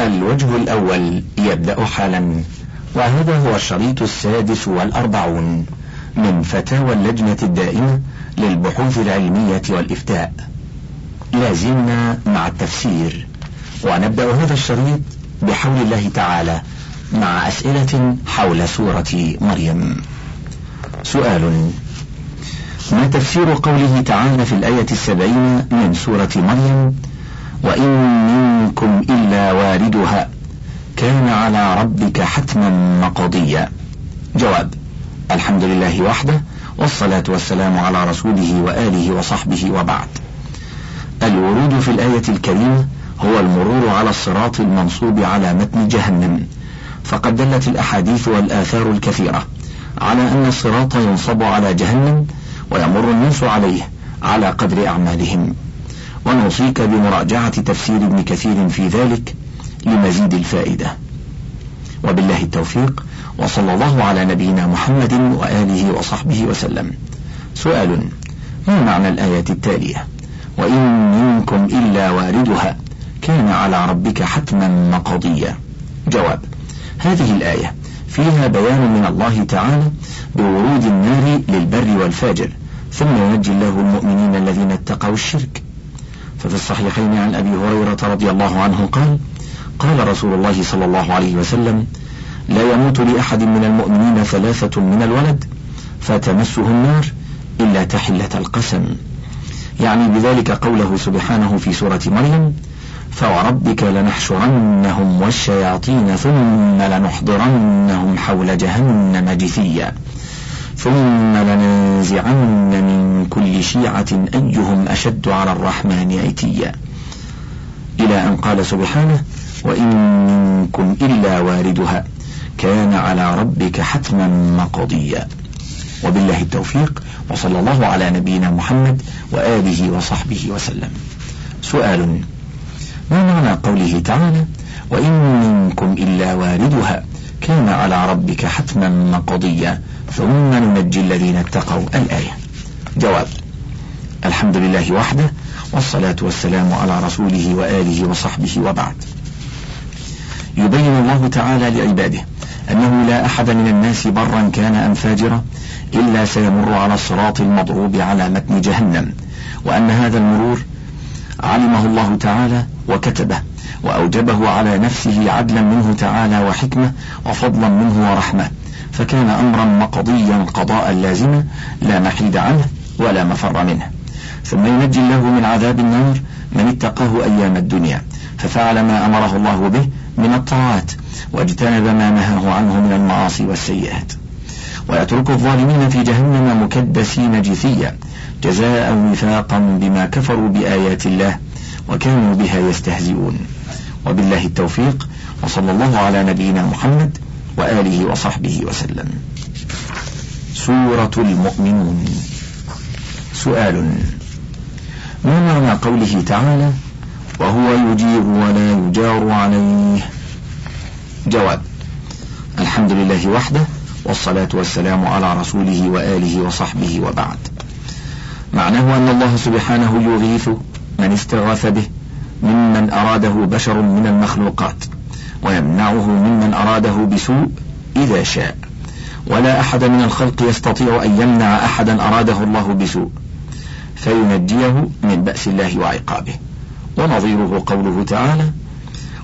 الوجه الأول يبدأ حالا وهذا هو الشريط السادس والأربعون من فتاوى اللجنة الدائمة للبحوث العلمية والإفتاء. لازلنا مع التفسير. ونبدأ هذا الشريط بحول الله تعالى مع أسئلة حول سورة مريم. سؤال ما تفسير قوله تعالى في الآية السبعين من سورة مريم؟ وإن منكم إلا واردها. كان على ربك حتما مقضيا. جواب الحمد لله وحده والصلاة والسلام على رسوله وآله وصحبه وبعد. الورود في الآية الكريمة هو المرور على الصراط المنصوب على متن جهنم. فقد دلت الأحاديث والآثار الكثيرة على أن الصراط ينصب على جهنم ويمر الناس عليه على قدر أعمالهم. ونوصيك بمراجعة تفسير ابن كثير في ذلك لمزيد الفائدة. وبالله التوفيق وصلى الله على نبينا محمد وآله وصحبه وسلم. سؤال ما معنى الآية التالية؟ وإن منكم إلا واردها كان على ربك حتما مقضيا جواب هذه الآية فيها بيان من الله تعالى بورود النار للبر والفاجر ثم ينجي الله المؤمنين الذين اتقوا الشرك ففي الصحيحين عن أبي هريرة رضي الله عنه قال قال رسول الله صلى الله عليه وسلم لا يموت لأحد من المؤمنين ثلاثة من الولد فتمسه النار إلا تحلة القسم. يعني بذلك قوله سبحانه في سورة مريم فوربك لنحشرنهم والشياطين ثم لنحضرنهم حول جهنم جثيا ثم لننزعن شيعة أيهم أشد على الرحمن عتيا. إلى أن قال سبحانه وإن منكم إلا واردها كان على ربك حتما مقضيا. وبالله التوفيق وصلى الله على نبينا محمد وآله وصحبه وسلم. سؤال ما معنى قوله تعالى وإن منكم إلا واردها كان على ربك حتما مقضيا ثم ننجي الذين اتقوا الآية. جواب الحمد لله وحده والصلاة والسلام على رسوله وآله وصحبه وبعد. يبين الله تعالى لعباده أنه لا أحد من الناس برا كان أم فاجرا إلا سيمر على الصراط المضروب على متن جهنم وأن هذا المرور علمه الله تعالى وكتبه وأوجبه على نفسه عدلا منه تعالى وحكمة وفضلا منه ورحمة فكان أمرا مقضيا قضاء لازما لا محيد عنه ولا مفر منه. ثم ينجي الله من عذاب النار من اتقاه أيام الدنيا ففعل ما أمره الله به من الطاعات واجتنب ما نهاه عنه من المعاصي والسيئات. ويترك الظالمين في جهنم مكدسين جثيا جزاء وفاقا بما كفروا بآيات الله وكانوا بها يستهزئون. وبالله التوفيق وصلى الله على نبينا محمد وآله وصحبه وسلم. سورة المؤمنون. سؤال. ما معنى قوله تعالى وهو يجير ولا يجار عليه؟ جواب الحمد لله وحده والصلاة والسلام على رسوله وآله وصحبه وبعد. معناه أن الله سبحانه يغيث من استغاث به ممن أراده بشر من المخلوقات ويمنعه ممن أراده بسوء إذا شاء. ولا أحد من الخلق يستطيع أن يمنع أحدا أراده الله بسوء. فينجيه من بأس الله وعقابه. ونظيره قوله تعالى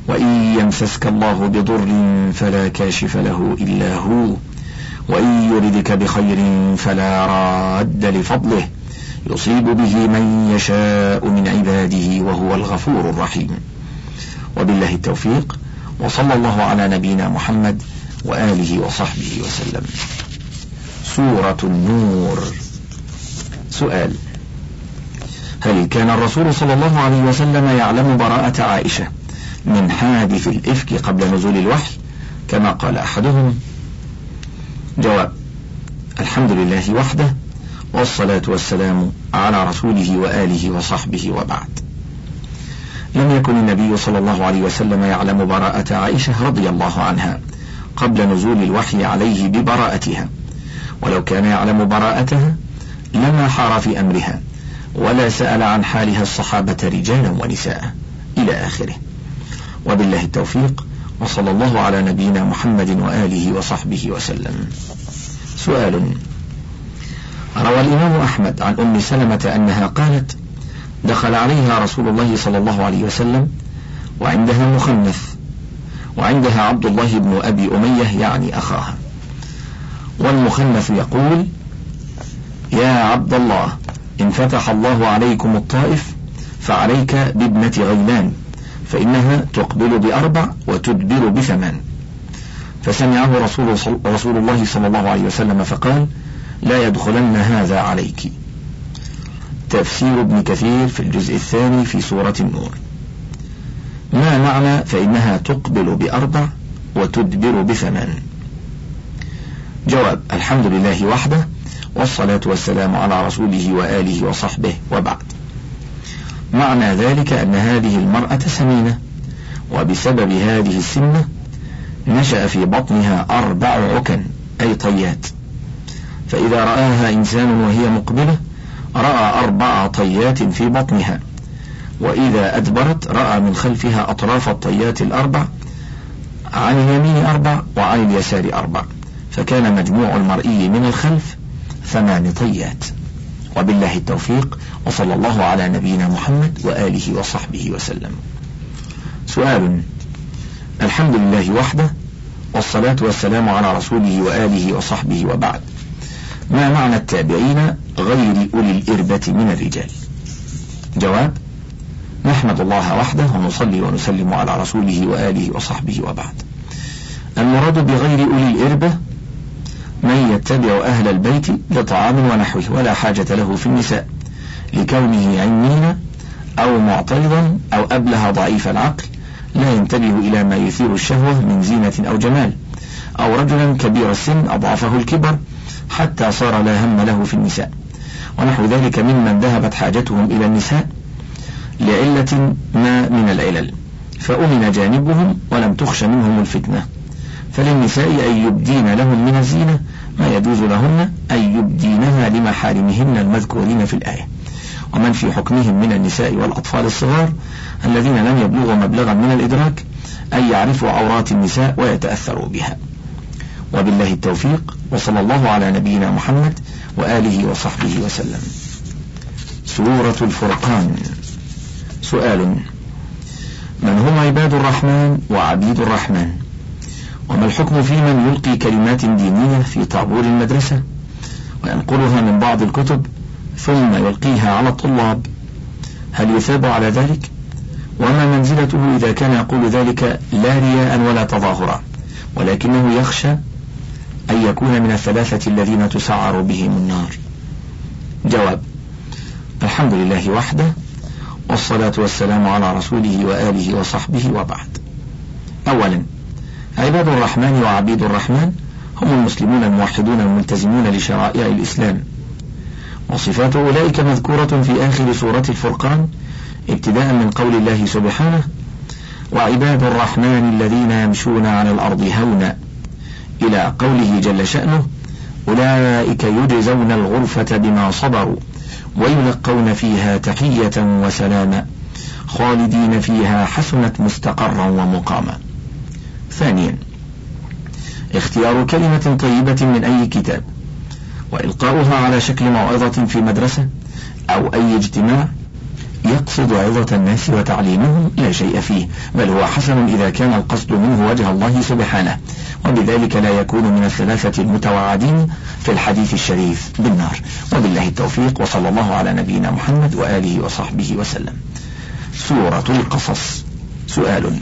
وإن يمسسك الله بضر فلا كاشف له إلا هو وإن يردك بخير فلا راد لفضله يصيب به من يشاء من عباده وهو الغفور الرحيم. وبالله التوفيق وصلى الله على نبينا محمد وآله وصحبه وسلم. سورة النور. سؤال هل كان الرسول صلى الله عليه وسلم يعلم براءة عائشة من حادث الإفك قبل نزول الوحي كما قال أحدهم. جواب الحمد لله وحده والصلاة والسلام على رسوله وآله وصحبه وبعد. لم يكن النبي صلى الله عليه وسلم يعلم براءة عائشة رضي الله عنها قبل نزول الوحي عليه ببراءتها ولو كان يعلم براءتها لما حار في أمرها. ولا سأل عن حالها الصحابة رجالا ونساء إلى آخره. وبالله التوفيق وصلى الله على نبينا محمد وآله وصحبه وسلم. سؤال. روى الإمام أحمد عن أم سلمة أنها قالت دخل عليها رسول الله صلى الله عليه وسلم وعندها مخنث وعندها عبد الله بن أبي أمية يعني أخاها. والمخنث يقول يا عبد الله إن فتح الله عليكم الطائف فعليك بابنة غيلان فإنها تقبل بأربع وتدبر بثمان. فسمعه رسول, رسول الله صلى الله عليه وسلم فقال لا يدخلن هذا عليك. تفسير ابن كثير في الجزء الثاني في سورة النور. ما معنى فإنها تقبل بأربع وتدبر بثمان؟ جواب الحمد لله وحده والصلاة والسلام على رسوله وآله وصحبه وبعد. معنى ذلك أن هذه المرأة سمينة وبسبب هذه السمنة نشأ في بطنها أربع عكن أي طيات. فإذا رآها إنسان وهي مقبلة رأى أربع طيات في بطنها. وإذا أدبرت رأى من خلفها أطراف الطيات الأربع عن اليمين أربع وعن اليسار أربع. فكان مجموع المرئي من الخلف ثمان طيات وبالله التوفيق وصلى الله على نبينا محمد وآله وصحبه وسلم. سؤال الحمد لله وحده والصلاة والسلام على رسوله وآله وصحبه وبعد. ما معنى التابعين غير أولي الإربة من الرجال؟ جواب نحمد الله وحده ونصلي ونسلم على رسوله وآله وصحبه وبعد. المراد بغير أولي الإربة من يتبع أهل البيت لطعام ونحوه ولا حاجة له في النساء لكونه عنين أو معترضا أو أبله ضعيف العقل لا ينتبه إلى ما يثير الشهوة من زينة أو جمال أو رجلا كبير السن أضعفه الكبر حتى صار لا هم له في النساء. ونحو ذلك ممن ذهبت حاجتهم إلى النساء لعلة ما من العلل فأمن جانبهم ولم تخش منهم الفتنة. فللنساء أن يبدين لهم من الزينة ما يجوز لهن أن يبدينها لمحارمهن المذكورين في الآية. ومن في حكمهم من النساء والأطفال الصغار الذين لم يبلغوا مبلغا من الإدراك أن يعرفوا عورات النساء ويتأثروا بها. وبالله التوفيق وصلى الله على نبينا محمد وآله وصحبه وسلم. سورة الفرقان. سؤال من هم عباد الرحمن وعبيد الرحمن؟ وما الحكم في من يلقي كلمات دينية في طابور المدرسة؟ وينقلها من بعض الكتب ثم يلقيها على الطلاب. هل يثاب على ذلك؟ وما منزلته إذا كان يقول ذلك لا رياء ولا تظاهرا ولكنه يخشى أن يكون من الثلاثة الذين تسعر بهم النار. جواب الحمد لله وحده والصلاة والسلام على رسوله وآله وصحبه وبعد. أولا عباد الرحمن وعبيد الرحمن هم المسلمون الموحدون الملتزمون لشرائع الإسلام. وصفات أولئك مذكورة في آخر سورة الفرقان ابتداء من قول الله سبحانه وعباد الرحمن الذين يمشون على الأرض هونا. إلى قوله جل شأنه أولئك يجزون الغرفة بما صبروا ويلقون فيها تحية وسلاما خالدين فيها حسنت مستقرا ومقاما. ثانيا اختيار كلمة طيبة من أي كتاب وإلقاؤها على شكل موعظة في مدرسة أو أي اجتماع يقصد عظة الناس وتعليمهم لا شيء فيه بل هو حسن إذا كان القصد منه وجه الله سبحانه وبذلك لا يكون من الثلاثة المتوعدين في الحديث الشريف بالنار. وبالله التوفيق وصلى الله على نبينا محمد وآله وصحبه وسلم. سورة القصص. سؤال.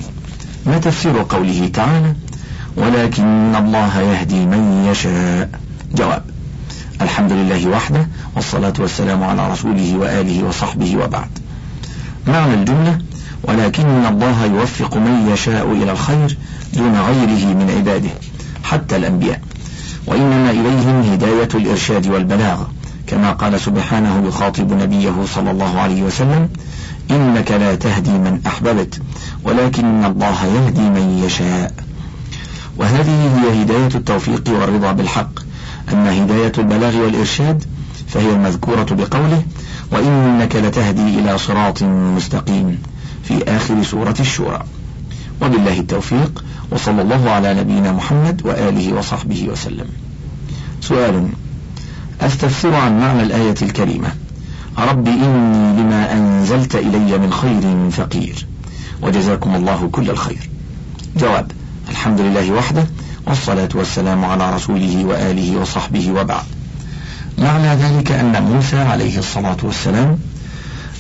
ما تفسير قوله تعالى؟ ولكن الله يهدي من يشاء. جواب الحمد لله وحده والصلاة والسلام على رسوله وآله وصحبه وبعد. معنى الجملة ولكن الله يوفق من يشاء إلى الخير دون غيره من عباده حتى الأنبياء. وإنما إليهم هداية الإرشاد والبلاغ كما قال سبحانه يخاطب نبيه صلى الله عليه وسلم إنك لا تهدي من أحببت ولكن الله يهدي من يشاء. وهذه هي هداية التوفيق والرضا بالحق. أما هداية البلاغ والإرشاد فهي المذكورة بقوله وإنك لتهدي إلى صراط مستقيم في آخر سورة الشورى. وبالله التوفيق وصلى الله على نبينا محمد وآله وصحبه وسلم. سؤال أستفسر عن معنى الآية الكريمة؟ رب إني لما أنزلت إلي من خير فقير. وجزاكم الله كل الخير. جواب الحمد لله وحده والصلاة والسلام على رسوله وآله وصحبه وبعد. معنى ذلك أن موسى عليه الصلاة والسلام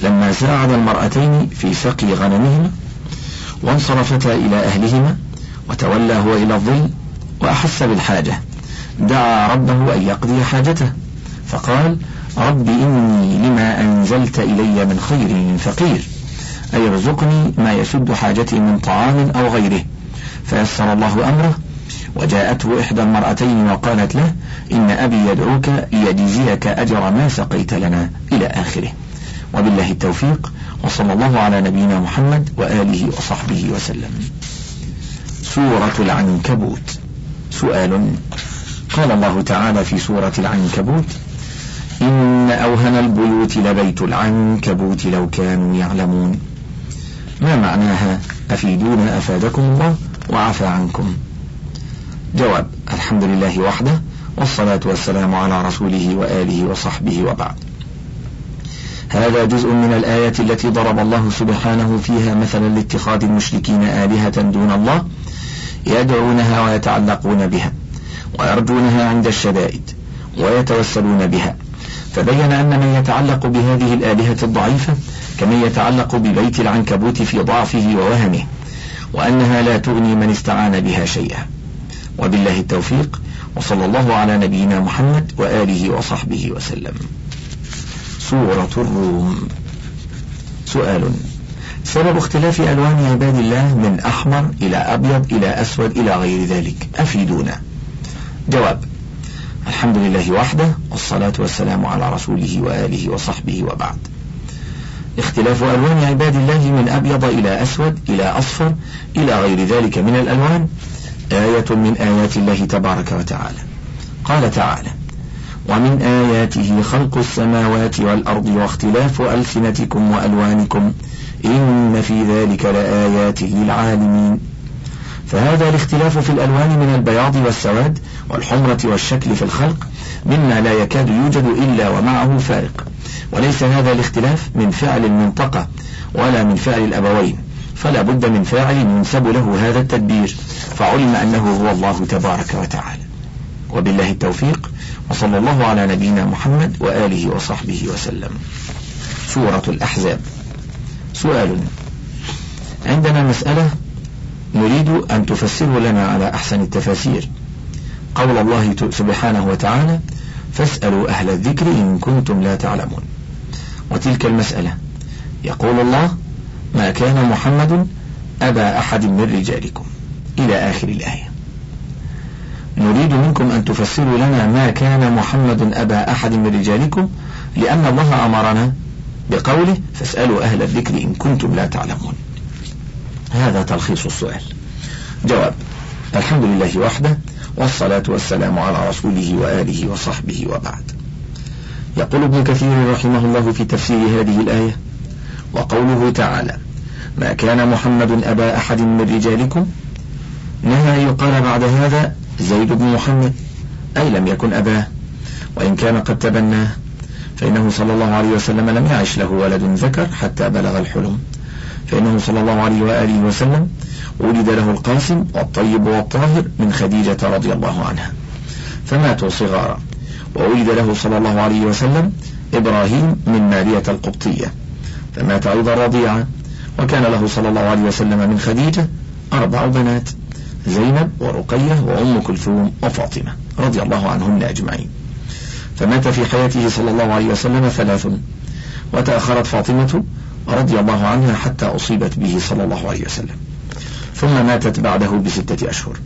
لما ساعد المرأتين في سقي غنمهما وانصرفتا إلى أهلهما وتولى هو إلى الظل وأحس بالحاجة دعا ربه أن يقضي حاجته. فقال رب إني لما أنزلت إلي من خير فقير أي ارزقني ما يسد حاجتي من طعام أو غيره. فيسر الله أمره وجاءته إحدى المرأتين وقالت له إن أبي يدعوك ليجزيك أجر ما سقيت لنا إلى آخره. وبالله التوفيق وصلى الله على نبينا محمد وآله وصحبه وسلم. سورة العنكبوت. سؤال. قال الله تعالى في سورة العنكبوت إن أوهن البيوت لبيت العنكبوت لو كانوا يعلمون. ما معناها؟ أفيدونا أفادكم الله وعفى عنكم. جواب الحمد لله وحده والصلاة والسلام على رسوله وآله وصحبه وبعد. هذا جزء من الآية التي ضرب الله سبحانه فيها مثلا لاتخاذ المشركين آلهة دون الله يدعونها ويتعلقون بها ويرجونها عند الشدائد ويتوسلون بها. فبين أن من يتعلق بهذه الآلهة الضعيفة كمن يتعلق ببيت العنكبوت في ضعفه ووهمه وأنها لا تغني من استعان بها شيئا. وبالله التوفيق وصلى الله على نبينا محمد وآله وصحبه وسلم. سورة الروم. سؤال. سبب اختلاف ألوان عباد الله من أحمر إلى أبيض إلى أسود إلى غير ذلك. أفيدونا. جواب. الحمد لله وحده والصلاة والسلام على رسوله وآله وصحبه وبعد. اختلاف ألوان عباد الله من أبيض إلى أسود إلى أصفر إلى غير ذلك من الألوان آية من آيات الله تبارك وتعالى. قال تعالى ومن آياته خلق السماوات والأرض واختلاف ألسنتكم وألوانكم إن في ذلك لآيات للعالمين فهذا الاختلاف في الألوان من البياض والسواد والحمرة والشكل في الخلق مما لا يكاد يوجد إلا ومعه فارق. وليس هذا الاختلاف من فعل المنطقة ولا من فعل الأبوين فلا بد من فاعل ينسب له هذا التدبير فعلم أنه هو الله تبارك وتعالى. وبالله التوفيق وصلى الله على نبينا محمد وآله وصحبه وسلم. سورة الأحزاب. سؤال. عندنا مسألة نريد أن تفسره لنا على أحسن التفاسير. قول الله سبحانه وتعالى فاسألوا أهل الذكر إن كنتم لا تعلمون. وتلك المسألة. يقول الله ما كان محمد أبا أحد من رجالكم. إلى آخر الآية. نريد منكم أن تفسروا لنا ما كان محمد أبا أحد من رجالكم لأن الله أمرنا بقوله فاسألوا أهل الذكر إن كنتم لا تعلمون. هذا تلخيص السؤال. جواب الحمد لله وحده والصلاة والسلام على رسوله وآله وصحبه وبعد. يقول ابن كثير رحمه الله في تفسير هذه الآية وقوله تعالى ما كان محمد أبا أحد من رجالكم؟ نهى يقال بعد هذا زيد بن محمد أي لم يكن أباه وإن كان قد تبناه. فإنه صلى الله عليه وسلم لم يعش له ولد ذكر حتى بلغ الحلم. فإنه صلى الله عليه وآله وسلم ولد له القاسم والطيب والطاهر من خديجة رضي الله عنها. فماتوا صغارا. وولد له صلى الله عليه وسلم إبراهيم من مارية القبطية. فمات أيضا رضيعا وكان له صلى الله عليه وسلم من خديجة أربع بنات زينب ورقية وأم كلثوم وفاطمة رضي الله عنهن أجمعين. فمات في حياته صلى الله عليه وسلم ثلاث. وتأخرت فاطمة رضي الله عنها حتى أصيبت به صلى الله عليه وسلم. ثم ماتت بعده بستة أشهر.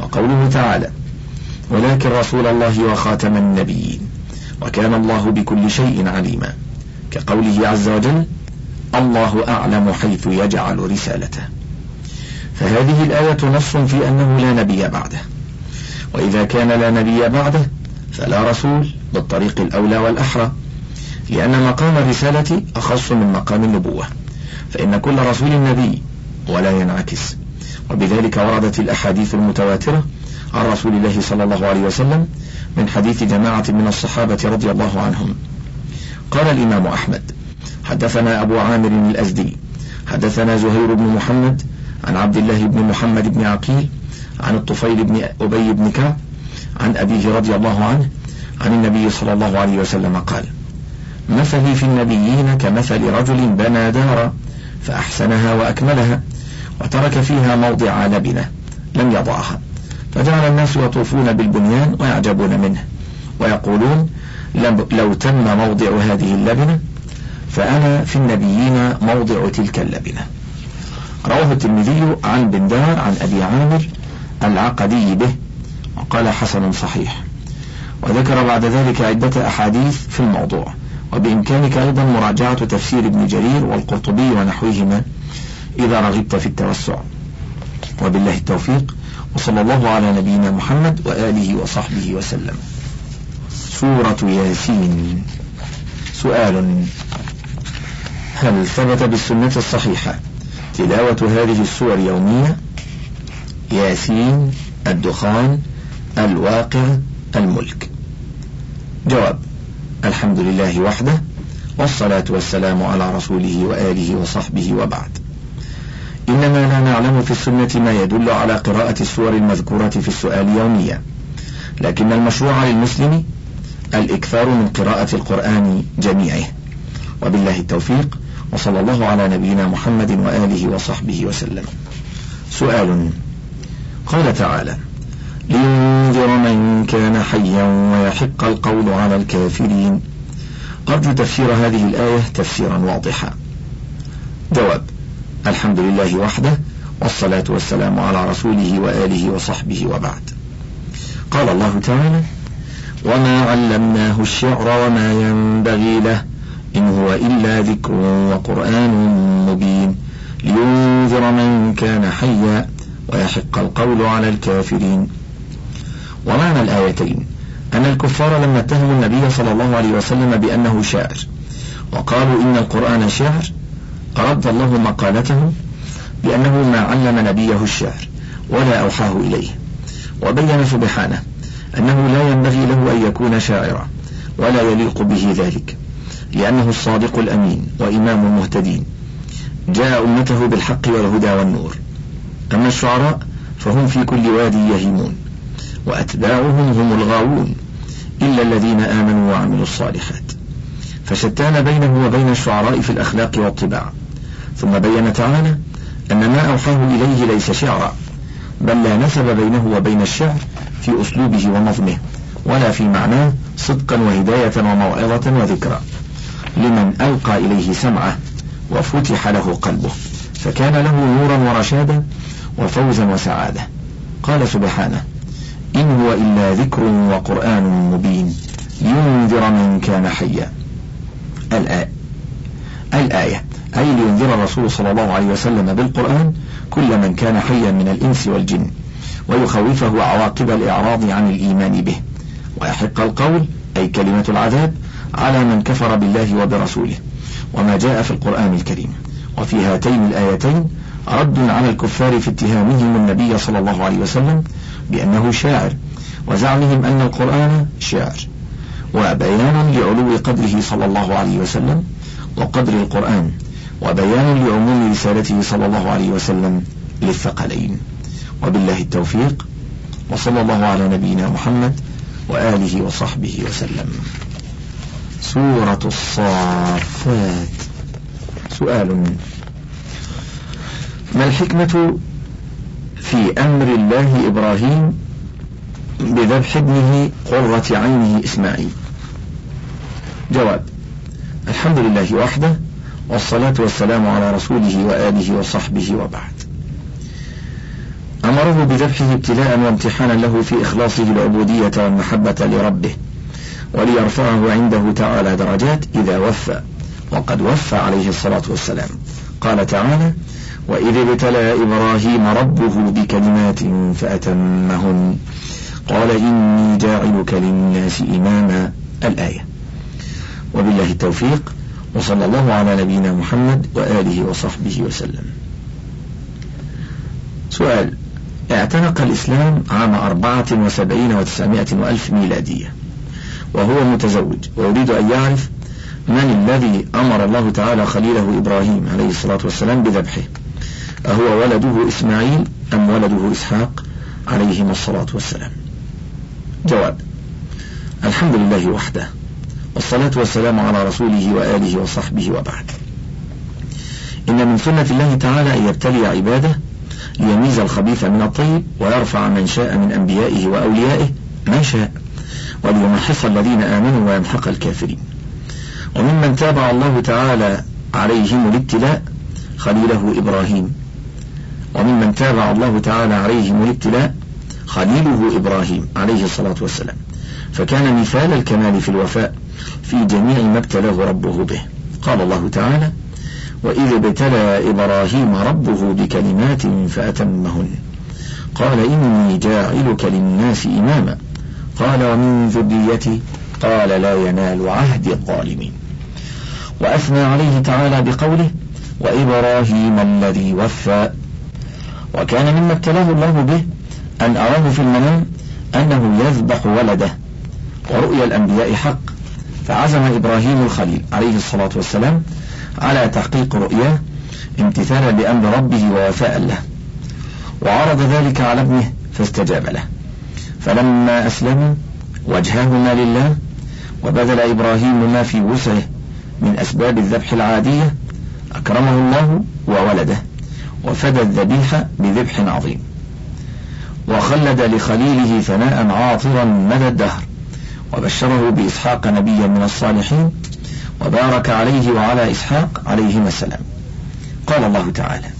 وقوله تعالى ولكن رسول الله وخاتم النبيين وكان الله بكل شيء عليما. كقوله عز وجل الله أعلم حيث يجعل رسالته. فهذه الآية نص في أنه لا نبي بعده. وإذا كان لا نبي بعده فلا رسول بالطريق الأولى والأحرى. لأن مقام الرسالة أخص من مقام النبوة فإن كل رسول نبي ولا ينعكس. وبذلك وردت الأحاديث المتواترة عن رسول الله صلى الله عليه وسلم من حديث جماعة من الصحابة رضي الله عنهم. قال الإمام أحمد حدثنا أبو عامر الأزدي حدثنا زهير بن محمد عن عبد الله بن محمد بن عقيل عن الطفيل بن أبي بن كعب عن أبيه رضي الله عنه عن النبي صلى الله عليه وسلم قال مثلي في النبيين كمثل رجل بنى دارا فأحسنها وأكملها وترك فيها موضع لبنة لم يضعها. فجعل الناس يطوفون بالبنيان ويعجبون منه ويقولون لو تم موضع هذه اللبنة فأنا في النبيين موضع تلك اللبنة. رواه الترمذي عن بندار عن أبي عامر العقدي به وقال حسن صحيح. وذكر بعد ذلك عدة أحاديث في الموضوع. وبإمكانك أيضا مراجعة تفسير ابن جرير والقرطبي ونحوهما إذا رغبت في التوسع. وبالله التوفيق وصلى الله على نبينا محمد وآله وصحبه وسلم. سورة ياسين. سؤال هل ثبت بالسنة الصحيحة تلاوة هذه السور يومية؟ ياسين الدخان الواقع الملك. جواب الحمد لله وحده والصلاة والسلام على رسوله وآله وصحبه وبعد. إنما لا نعلم في السنة ما يدل على قراءة السور المذكورة في السؤال يوميا. لكن المشروع للمسلم الإكثار من قراءة القرآن جميعه. وبالله التوفيق وصلى الله على نبينا محمد وآله وصحبه وسلم. سؤال قال تعالى لينذر من كان حيا ويحق القول على الكافرين. أرجو تفسير هذه الآية تفسيرا واضحا. جواب الحمد لله وحده والصلاة والسلام على رسوله وآله وصحبه وبعد. قال الله تعالى وما علمناه الشعر وما ينبغي له إن هو إلا ذكر وقرآن مبين. لينذر من كان حيا ويحق القول على الكافرين. ومعنى الآيتين أن الكفار لما اتهموا النبي صلى الله عليه وسلم بأنه شاعر وقالوا إن القرآن شعر أرد الله مقالته بأنه ما علم نبيه الشعر ولا أوحاه إليه وبين سبحانه أنه لا ينبغي له أن يكون شاعرا ولا يليق به ذلك لأنه الصادق الأمين وإمام المهتدين جاء أمته بالحق والهدى والنور أما الشعراء فهم في كل وادي يهيمون وأتباعهم هم الغاوون إلا الذين آمنوا وعملوا الصالحات. فشتان بينه وبين الشعراء في الأخلاق والطباع. ثم بين تعالى أن ما أوحاه إليه ليس شعرا بل لا نسب بينه وبين الشعر في أسلوبه ونظمه ولا في معناه صدقا وهداية وموعظة وذكرى. لمن ألقى إليه سمعه وفتح له قلبه فكان له نورا ورشادا وفوزا وسعادة. قال سبحانه إن هو إلا ذكر وقرآن مبين. لينذر من كان حيا. الآية. الآية. أي لينذر الرسول صلى الله عليه وسلم بالقرآن كل من كان حيا من الإنس والجن ويخوفه عواقب الإعراض عن الإيمان به. ويحق القول أي كلمة العذاب على من كفر بالله وبرسوله. وما جاء في القرآن الكريم. وفي هاتين الآيتين رد على الكفار في اتهامهم النبي صلى الله عليه وسلم بأنه شاعر وزعمهم أن القرآن شعر وبيان لعلو قدره صلى الله عليه وسلم وقدر القرآن وبيان لعموم رسالته صلى الله عليه وسلم للثقلين. وبالله التوفيق وصلى الله على نبينا محمد وآله وصحبه وسلم. سورة الصافات. سؤال. ما الحكمة في أمر الله إبراهيم بذبح ابنه قرة عينه إسماعيل؟ جواب الحمد لله وحده والصلاة والسلام على رسوله وآله وصحبه وبعد. أمره بذبحه ابتلاء وامتحانا له في إخلاصه العبودية والمحبة لربه وليرفعه عنده تعالى درجات إذا وفى وقد وفى عليه الصلاة والسلام. قال تعالى وإذ ابتلى إبراهيم ربه بكلمات فأتمهن. قال إني جاعلك للناس إماما. الآية. وبالله التوفيق. وصلى الله على نبينا محمد وآله وصحبه وسلم. سؤال. اعتنق الإسلام عام أربعة وسبعين وتسعمائة وألف ميلادية. وهو متزوج. ويريد أن يعرف من الذي أمر الله تعالى خليله إبراهيم عليه الصلاة والسلام بذبحه. أهو ولده إسماعيل أم ولده إسحاق عليهما الصلاة والسلام؟ جواب الحمد لله وحده والصلاة والسلام على رسوله وآله وصحبه وبعد. إن من سنة الله تعالى أن يبتلي عباده ليميز الخبيث من الطيب ويرفع من شاء من أنبيائه وأوليائه من شاء وليمحص الذين آمنوا ويمحق الكافرين. وممن تابع الله تعالى عليهم الابتلاء خليله إبراهيم. وممن تابع الله تعالى عليهم الابتلاء خليله إبراهيم عليه الصلاة والسلام. فكان مثال الكمال في الوفاء في جميع ما ابتلاه ربه به. قال الله تعالى وإذ ابتلى إبراهيم ربه بكلمات فأتمهن. قال إني جاعلك للناس إماما. قال ومن ذريتي? قال لا ينال عهد الظالمين. وأثنى عليه تعالى بقوله وإبراهيم الذي وفى وكان مما ابتلاه الله به أن أراه في المنام أنه يذبح ولده ورؤيا الأنبياء حق فعزم إبراهيم الخليل عليه الصلاة والسلام على تحقيق رؤياه امتثالا لأمر ربه ووفاء له. وعرض ذلك على ابنه فاستجاب له. فلما أسلموا وجههما لله وبذل إبراهيم ما في وسعه من أسباب الذبح العادية أكرمه الله وولده. وفدى الذبيح بذبح عظيم. وخلد لخليله ثناء عاطرا مدى الدهر. وبشره بإسحاق نبيا من الصالحين. وبارك عليه وعلى إسحاق عليهما السلام. قال الله تعالى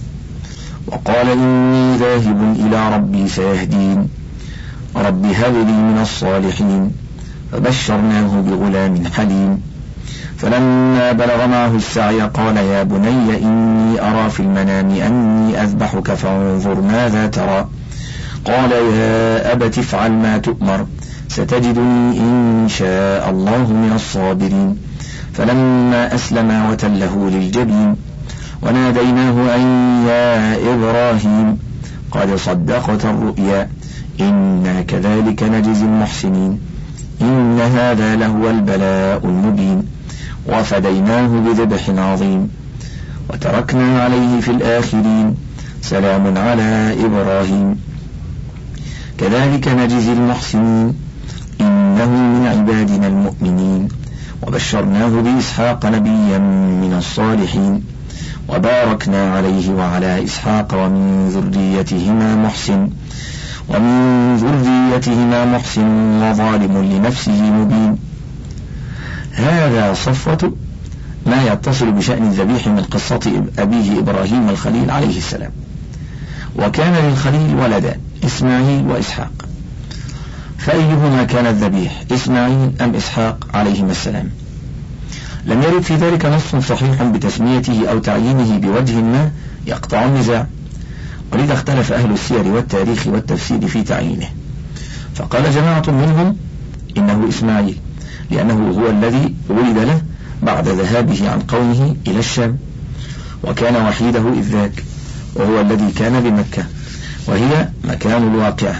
وقال إني ذاهب إلى ربي سيهدين. رب هب لي من الصالحين. فبشرناه بغلام حليم. فلما بلغ معه السعي قال يا بني إني أرى في المنام أني أذبحك فانظر ماذا ترى. قال يا أبت افعل ما تؤمر ستجدني إن شاء الله من الصابرين. فلما أسلما وتله للجبين وناديناه أن يا إبراهيم قد صدقت الرؤيا إنا كذلك نجزي المحسنين إن هذا لهو البلاء المبين. وفديناه بذبح عظيم. وتركنا عليه في الآخرين. سلام على إبراهيم. كذلك نجزي المحسنين. إنه من عبادنا المؤمنين. وبشرناه بإسحاق نبيا من الصالحين. وباركنا عليه وعلى إسحاق ومن ذريتهما محسن. ومن ذريتهما محسن وظالم لنفسه مبين. هذا صفوة ما يتصل بشأن الذبيح من قصة أبيه إبراهيم الخليل عليه السلام. وكان للخليل ولدان إسماعيل وإسحاق. فأيهما كان الذبيح إسماعيل أم إسحاق عليهما السلام؟ لم يرد في ذلك نص صحيح بتسميته أو تعيينه بوجه ما يقطع النزاع. ولذا اختلف أهل السير والتاريخ والتفسير في تعيينه. فقال جماعة منهم إنه إسماعيل. لأنه هو الذي ولد له بعد ذهابه عن قومه إلى الشام وكان وحيده إذ ذاك وهو الذي كان بمكة وهي مكان الواقعة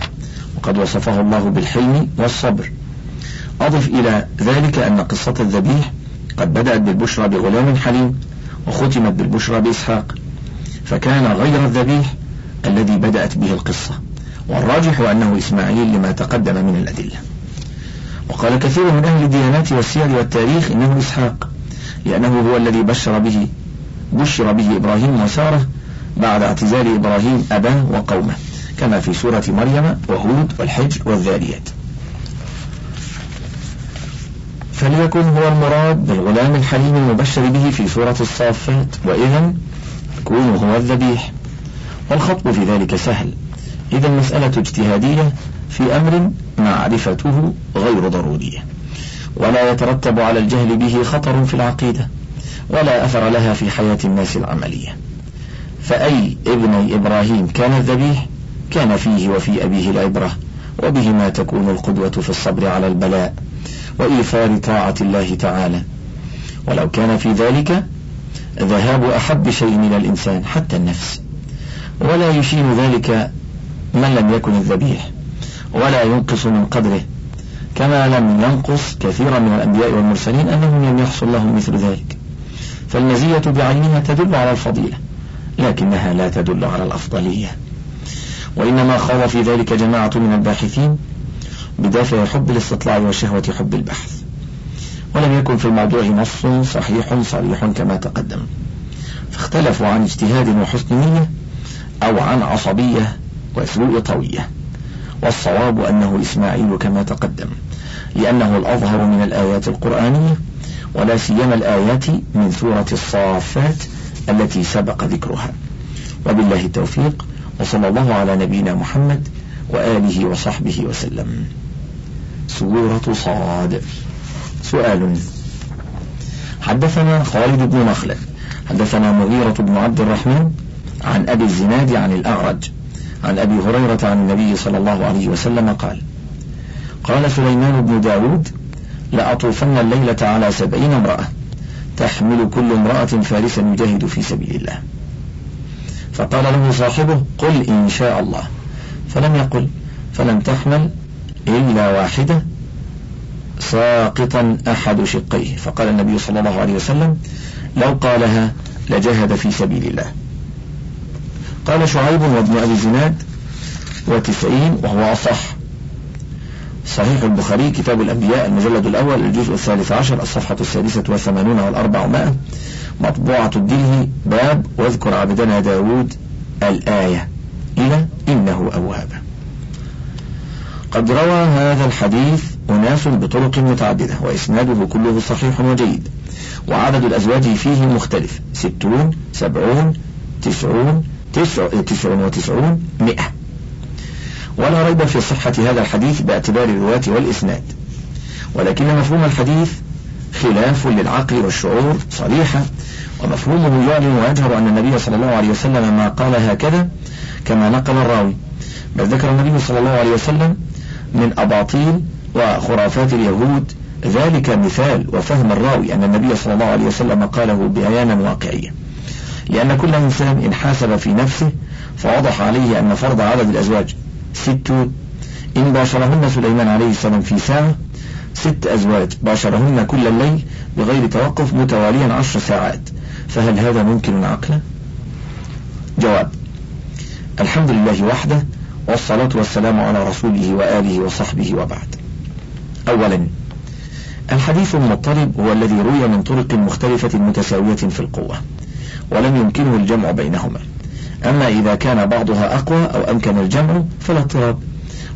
وقد وصفه الله بالحلم والصبر. أضف إلى ذلك أن قصة الذبيح قد بدأت بالبشرى بغلام حليم وختمت بالبشرى بإسحاق فكان غير الذبيح الذي بدأت به القصة والراجح أنه إسماعيل لما تقدم من الأدلة. وقال كثير من أهل الديانات والسير والتاريخ إنه إسحاق لأنه هو الذي بشر به بشر به إبراهيم وسارة بعد اعتزال إبراهيم أباه وقومه كما في سورة مريم وهود والحجر والذاريات. فليكن هو المراد بالغلام الحليم المبشر به في سورة الصافات وإذا يكون هو الذبيح. والخطب في ذلك سهل إذا المسألة اجتهادية في أمر معرفته غير ضرورية. ولا يترتب على الجهل به خطر في العقيدة ولا أثر لها في حياة الناس العملية. فأي ابني إبراهيم كان الذبيح كان فيه وفي أبيه العبرة وبهما تكون القدوة في الصبر على البلاء وإيثار طاعة الله تعالى. ولو كان في ذلك ذهاب أحب شيء من الإنسان حتى النفس. ولا يشين ذلك من لم يكن الذبيح. ولا ينقص من قدره. كما لم ينقص كثيرا من الأنبياء والمرسلين أنهم لم يحصل لهم مثل ذلك. فالمزية بعينها تدل على الفضيلة لكنها لا تدل على الأفضلية. وإنما خاض في ذلك جماعة من الباحثين بدافع حب الاستطلاع وشهوة حب البحث. ولم يكن في الموضوع نص صحيح صريح كما تقدم. فاختلفوا عن اجتهاد وحسن نية أو عن عصبية وسوء طوية والصواب أنه إسماعيل كما تقدم لأنه الأظهر من الآيات القرآنية ولا سيما الآيات من سورة الصافات التي سبق ذكرها. وبالله التوفيق وصلى الله على نبينا محمد وآله وصحبه وسلم. سورة صاد. سؤال. حدثنا خالد بن مخلد حدثنا مغيرة بن عبد الرحمن عن أبي الزناد عن الأعرج عن أبي هريرة عن النبي صلى الله عليه وسلم قال قال سليمان بن داود لأطوفن الليلة على سبعين امرأة تحمل كل امرأة فارسا يجاهد في سبيل الله. فقال له صاحبه قل إن شاء الله. فلم يقل فلم تحمل إلا واحدة ساقطا أحد شقيه. فقال النبي صلى الله عليه وسلم لو قالها لجهد في سبيل الله. قال شعيب وابن أبي زناد وتسعين وهو أصح. صحيح البخاري كتاب الأنبياء المجلد الأول الجزء الثالث عشر الصفحة السادسة والثمانون والأربعمائة مطبوعة الدله باب واذكر عبدنا داود الآية. إلى إنه أواب. قد روى هذا الحديث أناس بطرق متعددة وإسناده كله صحيح وجيد وعدد الأزواج فيه مختلف. ستون سبعون تسعون تسع, تسع وتسعون مئة ولا ريب في صحة هذا الحديث باعتبار الرواة والإسناد. ولكن مفهوم الحديث خلاف للعقل والشعور صريحة ومفهومه يعلن ويجهر أن النبي صلى الله عليه وسلم ما قال هكذا كما نقل الراوي. بل ذكر النبي صلى الله عليه وسلم من أباطيل وخرافات اليهود ذلك مثال وفهم الراوي أن النبي صلى الله عليه وسلم قاله بيانا واقعيا لأن كل إنسان إن حاسب في نفسه فوضح عليه أن فرض عدد الأزواج ستون إن باشرهن سليمان عليه السلام في ساعة ست أزواج باشرهن كل الليل بغير توقف متواليا عشر ساعات. فهل هذا ممكن عقلا؟ جواب الحمد لله وحده والصلاة والسلام على رسوله وآله وصحبه وبعد. أولا الحديث المضطرب هو الذي روي من طرق مختلفة متساوية في القوة. ولم يمكنه الجمع بينهما. أما إذا كان بعضها أقوى أو أمكن الجمع فلا اضطراب.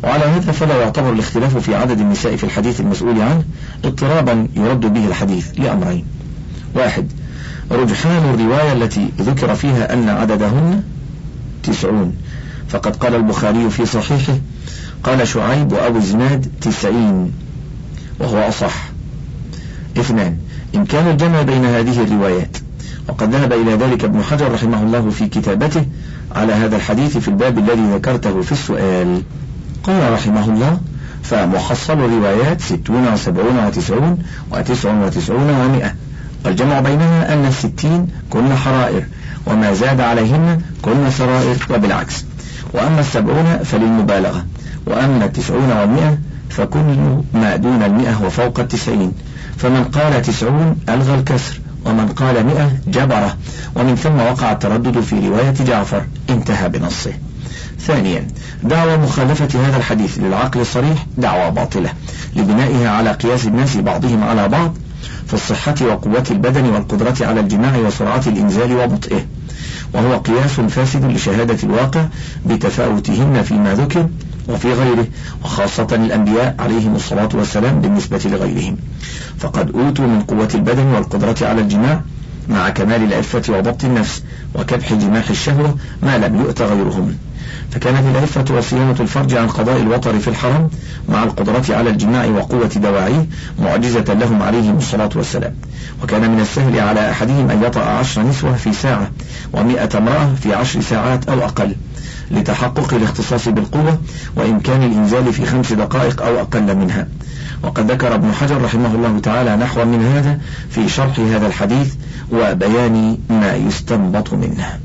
وعلى هذا فلا يعتبر الاختلاف في عدد النساء في الحديث المسؤول عنه اضطرابا يرد به الحديث لأمرين. واحد رجحان الرواية التي ذكر فيها أن عددهن تسعون. فقد قال البخاري في صحيحه قال شعيب وأبو الزناد تسعين وهو أصح. اثنان إمكان الجمع بين هذه الروايات. وقد ذهب إلى ذلك ابن حجر رحمه الله في كتابته على هذا الحديث في الباب الذي ذكرته في السؤال. قال رحمه الله فمحصل الروايات ستون وسبعون وتسعون وتسع وتسعون ومئة. والجمع بينها أن الستين كن حرائر وما زاد عليهن كن سرائر وبالعكس. وأما السبعون فللمبالغة وأما التسعون والمئة فكل ما دون المئة وفوق التسعين. فمن قال تسعون ألغى الكسر ومن قال مئة جبرة. ومن ثم وقع التردد في رواية جعفر. انتهى بنصه. ثانيا دعوى مخالفة هذا الحديث للعقل الصريح دعوى باطلة لبنائها على قياس الناس بعضهم على بعض في الصحة وقوة البدن والقدرة على الجماع وسرعة الإنزال وبطئه. وهو قياس فاسد لشهادة الواقع بتفاوتهن فيما ذكر وفي غيره وخاصة الأنبياء عليهم الصلاة والسلام بالنسبة لغيرهم. فقد أوتوا من قوة البدن والقدرة على الجماع مع كمال العفة وضبط النفس وكبح جماح الشهوة ما لم يؤت غيرهم. فكانت العفة وصيانة الفرج عن قضاء الوطر في الحرم مع القدرة على الجماع وقوة دواعيه معجزة لهم عليهم الصلاة والسلام. وكان من السهل على أحدهم أن يطأ عشر نسوة في ساعة ومئة امرأة في عشر ساعات أو أقل. لتحقق الاختصاص بالقوة وإمكان الإنزال في خمس دقائق أو أقل منها. وقد ذكر ابن حجر رحمه الله تعالى نحو من هذا في شرح هذا الحديث وبيان ما يستنبط منه.